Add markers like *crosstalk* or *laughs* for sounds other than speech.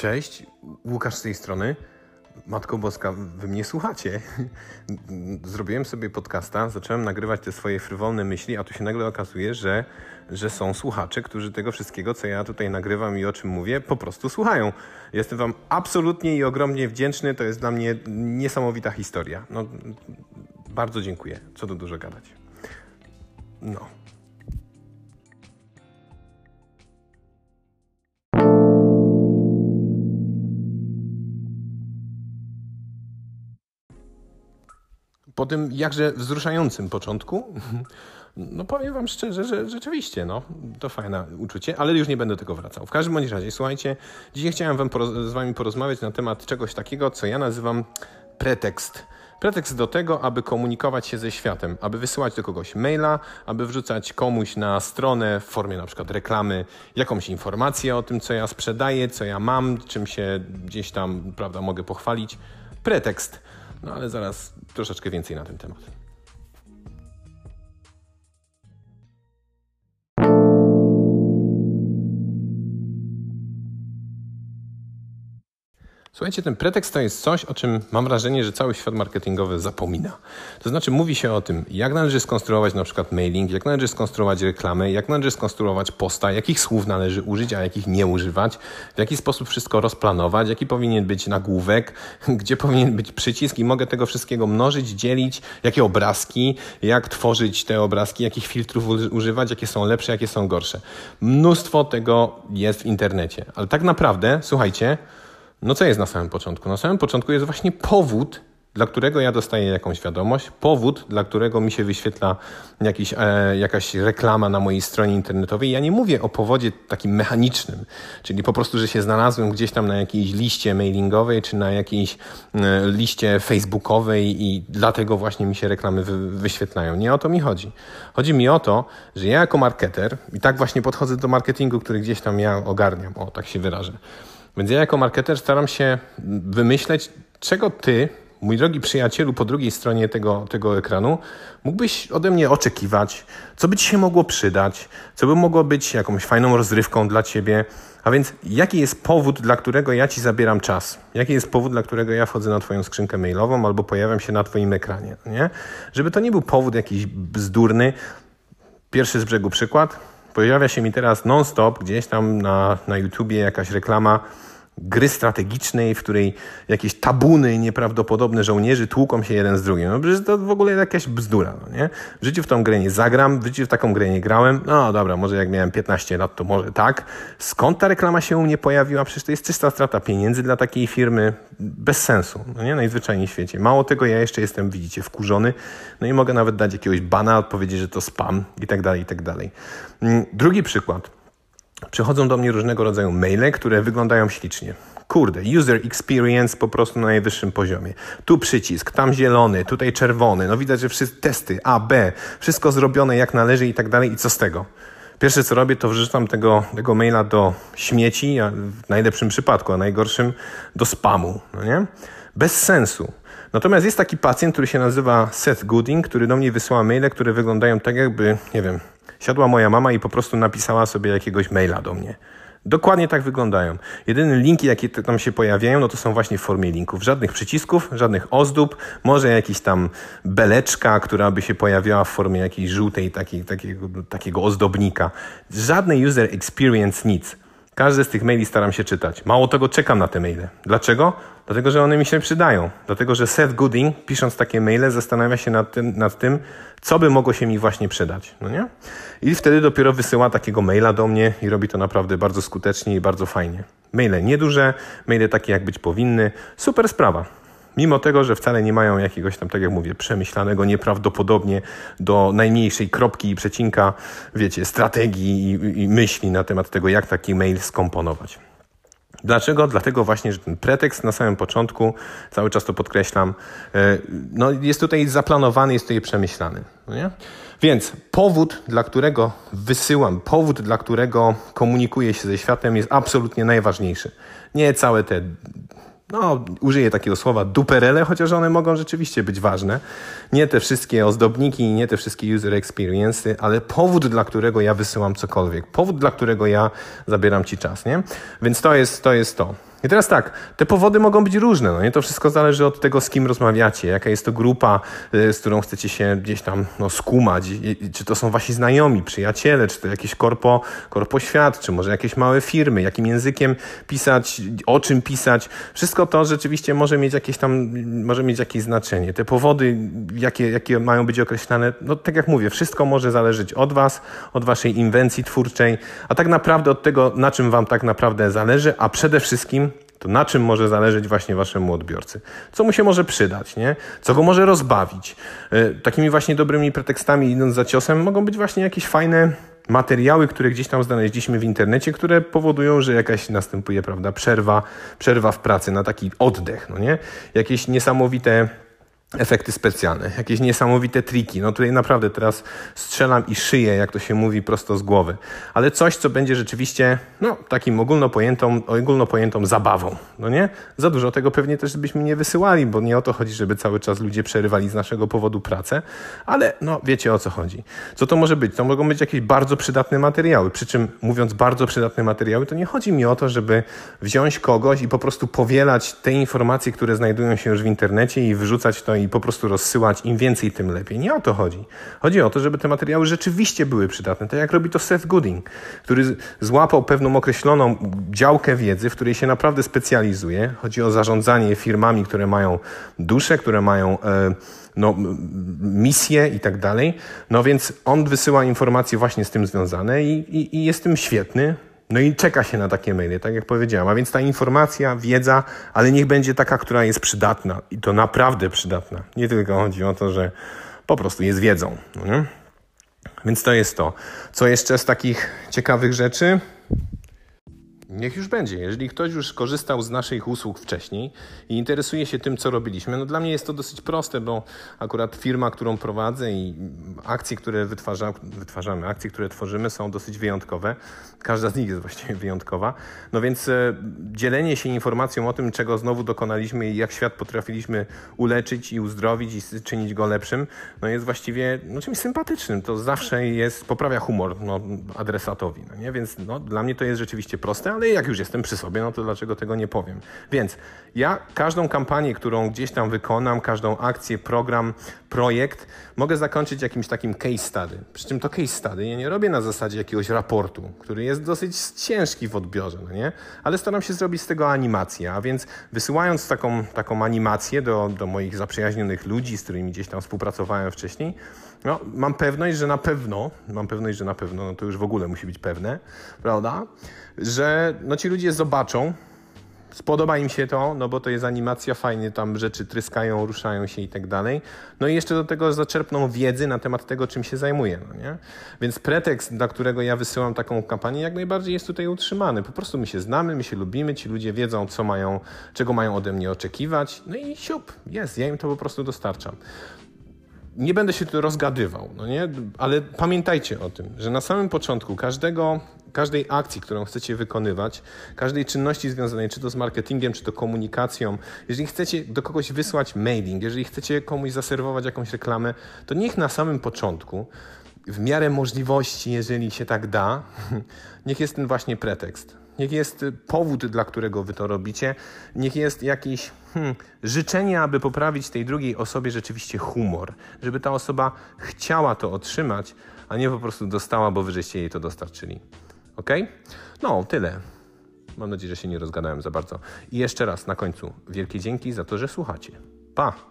Cześć, Łukasz z tej strony. Matko Boska, wy mnie słuchacie. Zrobiłem sobie podcasta, zacząłem nagrywać te swoje frywolne myśli, a tu się nagle okazuje, że, że są słuchacze, którzy tego wszystkiego, co ja tutaj nagrywam i o czym mówię, po prostu słuchają. Jestem wam absolutnie i ogromnie wdzięczny, to jest dla mnie niesamowita historia. No, bardzo dziękuję, co tu dużo gadać. No. Po tym jakże wzruszającym początku, *laughs* no powiem wam szczerze, że rzeczywiście, no, to fajne uczucie, ale już nie będę tego wracał. W każdym bądź razie, słuchajcie, dzisiaj chciałem wam z wami porozmawiać na temat czegoś takiego, co ja nazywam pretekst. Pretekst do tego, aby komunikować się ze światem, aby wysyłać do kogoś maila, aby wrzucać komuś na stronę w formie na przykład reklamy jakąś informację o tym, co ja sprzedaję, co ja mam, czym się gdzieś tam, prawda, mogę pochwalić. Pretekst. No ale zaraz troszeczkę więcej na ten temat. Słuchajcie, ten pretekst to jest coś, o czym mam wrażenie, że cały świat marketingowy zapomina. To znaczy mówi się o tym, jak należy skonstruować na przykład mailing, jak należy skonstruować reklamę, jak należy skonstruować posta, jakich słów należy użyć, a jakich nie używać, w jaki sposób wszystko rozplanować, jaki powinien być nagłówek, *laughs* gdzie powinien być przycisk i mogę tego wszystkiego mnożyć, dzielić, jakie obrazki, jak tworzyć te obrazki, jakich filtrów używać, jakie są lepsze, jakie są gorsze. Mnóstwo tego jest w internecie, ale tak naprawdę, słuchajcie, no co jest na samym początku? Na samym początku jest właśnie powód, dla którego ja dostaję jakąś wiadomość, powód, dla którego mi się wyświetla jakiś, e, jakaś reklama na mojej stronie internetowej. Ja nie mówię o powodzie takim mechanicznym, czyli po prostu, że się znalazłem gdzieś tam na jakiejś liście mailingowej czy na jakiejś e, liście facebookowej i dlatego właśnie mi się reklamy wy, wyświetlają. Nie o to mi chodzi. Chodzi mi o to, że ja jako marketer, i tak właśnie podchodzę do marketingu, który gdzieś tam ja ogarniam, o tak się wyrażę więc ja jako marketer staram się wymyśleć, czego ty, mój drogi przyjacielu po drugiej stronie tego, tego ekranu, mógłbyś ode mnie oczekiwać, co by ci się mogło przydać, co by mogło być jakąś fajną rozrywką dla ciebie. A więc jaki jest powód, dla którego ja ci zabieram czas? Jaki jest powód, dla którego ja wchodzę na twoją skrzynkę mailową albo pojawiam się na twoim ekranie, nie? Żeby to nie był powód jakiś bzdurny. Pierwszy z brzegu przykład. Pojawia się mi teraz non-stop gdzieś tam na, na YouTubie jakaś reklama gry strategicznej, w której jakieś tabuny nieprawdopodobne żołnierzy tłuką się jeden z drugim. No przecież to w ogóle jakaś bzdura, no nie? W życiu w tą grę nie zagram, w życiu w taką grę nie grałem. No dobra, może jak miałem 15 lat, to może tak. Skąd ta reklama się u mnie pojawiła? Przecież to jest czysta strata pieniędzy dla takiej firmy. Bez sensu, no nie? Najzwyczajniej w świecie. Mało tego, ja jeszcze jestem, widzicie, wkurzony. No i mogę nawet dać jakiegoś bana, odpowiedzieć, że to spam i tak dalej, i tak dalej. Mm, drugi przykład. Przychodzą do mnie różnego rodzaju maile, które wyglądają ślicznie. Kurde, user experience po prostu na najwyższym poziomie. Tu przycisk, tam zielony, tutaj czerwony. No widać, że wszystkie testy A, B, wszystko zrobione jak należy i tak dalej. I co z tego? Pierwsze co robię, to wrzucam tego, tego maila do śmieci, w najlepszym przypadku, a najgorszym do spamu. No nie? Bez sensu. Natomiast jest taki pacjent, który się nazywa Seth Gooding, który do mnie wysyła maile, które wyglądają tak jakby, nie wiem, siadła moja mama i po prostu napisała sobie jakiegoś maila do mnie. Dokładnie tak wyglądają. Jedyne linki, jakie tam się pojawiają, no to są właśnie w formie linków. Żadnych przycisków, żadnych ozdób, może jakiś tam beleczka, która by się pojawiała w formie jakiejś żółtej, takiej, takiego, takiego ozdobnika. Żadnej user experience, nic. Każdy z tych maili staram się czytać. Mało tego, czekam na te maile. Dlaczego? Dlatego, że one mi się przydają. Dlatego, że Seth Gooding, pisząc takie maile, zastanawia się nad tym, nad tym, co by mogło się mi właśnie przydać. No nie? I wtedy dopiero wysyła takiego maila do mnie i robi to naprawdę bardzo skutecznie i bardzo fajnie. Maile nieduże, maile takie, jak być powinny. Super sprawa. Mimo tego, że wcale nie mają jakiegoś tam, tak jak mówię, przemyślanego nieprawdopodobnie do najmniejszej kropki i przecinka, wiecie, strategii i, i myśli na temat tego, jak taki mail skomponować. Dlaczego? Dlatego właśnie, że ten pretekst na samym początku, cały czas to podkreślam, e, no jest tutaj zaplanowany, jest tutaj przemyślany. No nie? Więc powód, dla którego wysyłam, powód, dla którego komunikuję się ze światem jest absolutnie najważniejszy. Nie całe te no, użyję takiego słowa duperele, chociaż one mogą rzeczywiście być ważne. Nie te wszystkie ozdobniki, nie te wszystkie user experiences, ale powód, dla którego ja wysyłam cokolwiek, powód, dla którego ja zabieram ci czas, nie? Więc to jest to. Jest to. I teraz tak, te powody mogą być różne, no nie? To wszystko zależy od tego, z kim rozmawiacie, jaka jest to grupa, y, z którą chcecie się gdzieś tam no, skumać, czy to są wasi znajomi, przyjaciele, czy to jakieś korpo, korpo świat, czy może jakieś małe firmy, jakim językiem pisać, o czym pisać. Wszystko to rzeczywiście może mieć jakieś tam, może mieć jakieś znaczenie. Te powody, jakie, jakie mają być określane, no tak jak mówię, wszystko może zależeć od was, od waszej inwencji twórczej, a tak naprawdę od tego, na czym wam tak naprawdę zależy, a przede wszystkim to na czym może zależeć właśnie waszemu odbiorcy? Co mu się może przydać, nie? Co go może rozbawić? Yy, takimi właśnie dobrymi pretekstami idąc za ciosem mogą być właśnie jakieś fajne materiały, które gdzieś tam znaleźliśmy w internecie, które powodują, że jakaś następuje, prawda, przerwa, przerwa w pracy na taki oddech, no nie? Jakieś niesamowite efekty specjalne, jakieś niesamowite triki. No tutaj naprawdę teraz strzelam i szyję, jak to się mówi, prosto z głowy. Ale coś, co będzie rzeczywiście, no, takim ogólnopojętą, ogólnopojętą zabawą, no nie? Za dużo tego pewnie też byśmy nie wysyłali, bo nie o to chodzi, żeby cały czas ludzie przerywali z naszego powodu pracę, ale no, wiecie o co chodzi. Co to może być? To mogą być jakieś bardzo przydatne materiały, przy czym mówiąc bardzo przydatne materiały, to nie chodzi mi o to, żeby wziąć kogoś i po prostu powielać te informacje, które znajdują się już w internecie i wrzucać to i po prostu rozsyłać. Im więcej, tym lepiej. Nie o to chodzi. Chodzi o to, żeby te materiały rzeczywiście były przydatne. Tak jak robi to Seth Godin, który złapał pewną określoną działkę wiedzy, w której się naprawdę specjalizuje. Chodzi o zarządzanie firmami, które mają duszę, które mają e, no, misje i tak dalej. No więc on wysyła informacje właśnie z tym związane i, i, i jest tym świetny. No i czeka się na takie maile, tak jak powiedziałem. A więc ta informacja, wiedza, ale niech będzie taka, która jest przydatna i to naprawdę przydatna. Nie tylko chodzi o to, że po prostu jest wiedzą. No? Więc to jest to. Co jeszcze z takich ciekawych rzeczy? Niech już będzie. Jeżeli ktoś już korzystał z naszych usług wcześniej i interesuje się tym, co robiliśmy, no dla mnie jest to dosyć proste, bo akurat firma, którą prowadzę i akcje, które wytwarza, wytwarzamy, akcje, które tworzymy są dosyć wyjątkowe. Każda z nich jest właściwie wyjątkowa. No więc e, dzielenie się informacją o tym, czego znowu dokonaliśmy i jak świat potrafiliśmy uleczyć i uzdrowić i czynić go lepszym, no jest właściwie no, czymś sympatycznym. To zawsze jest, poprawia humor no, adresatowi. No nie? Więc no, dla mnie to jest rzeczywiście proste, ale jak już jestem przy sobie, no to dlaczego tego nie powiem? Więc ja każdą kampanię, którą gdzieś tam wykonam, każdą akcję, program, projekt, mogę zakończyć jakimś takim case study. Przy czym to case study ja nie robię na zasadzie jakiegoś raportu, który jest dosyć ciężki w odbiorze, no nie? Ale staram się zrobić z tego animację, a więc wysyłając taką, taką animację do, do moich zaprzyjaźnionych ludzi, z którymi gdzieś tam współpracowałem wcześniej, no, mam pewność, że na pewno, mam pewność, że na pewno, no to już w ogóle musi być pewne, prawda? Że no ci ludzie zobaczą, spodoba im się to, no bo to jest animacja, fajnie tam rzeczy tryskają, ruszają się i tak dalej. No i jeszcze do tego zaczerpną wiedzy na temat tego, czym się zajmuję, no nie? Więc pretekst, dla którego ja wysyłam taką kampanię, jak najbardziej jest tutaj utrzymany. Po prostu my się znamy, my się lubimy, ci ludzie wiedzą, co mają, czego mają ode mnie oczekiwać, no i siup, jest, ja im to po prostu dostarczam nie będę się tu rozgadywał, no nie? ale pamiętajcie o tym, że na samym początku każdego, każdej akcji, którą chcecie wykonywać, każdej czynności związanej czy to z marketingiem, czy to komunikacją, jeżeli chcecie do kogoś wysłać mailing, jeżeli chcecie komuś zaserwować jakąś reklamę, to niech na samym początku, w miarę możliwości, jeżeli się tak da, *laughs* niech jest ten właśnie pretekst niech jest powód, dla którego wy to robicie, niech jest jakieś hmm, życzenie, aby poprawić tej drugiej osobie rzeczywiście humor, żeby ta osoba chciała to otrzymać, a nie po prostu dostała, bo wyżeście jej to dostarczyli. Ok? No, tyle. Mam nadzieję, że się nie rozgadałem za bardzo. I jeszcze raz na końcu wielkie dzięki za to, że słuchacie. Pa!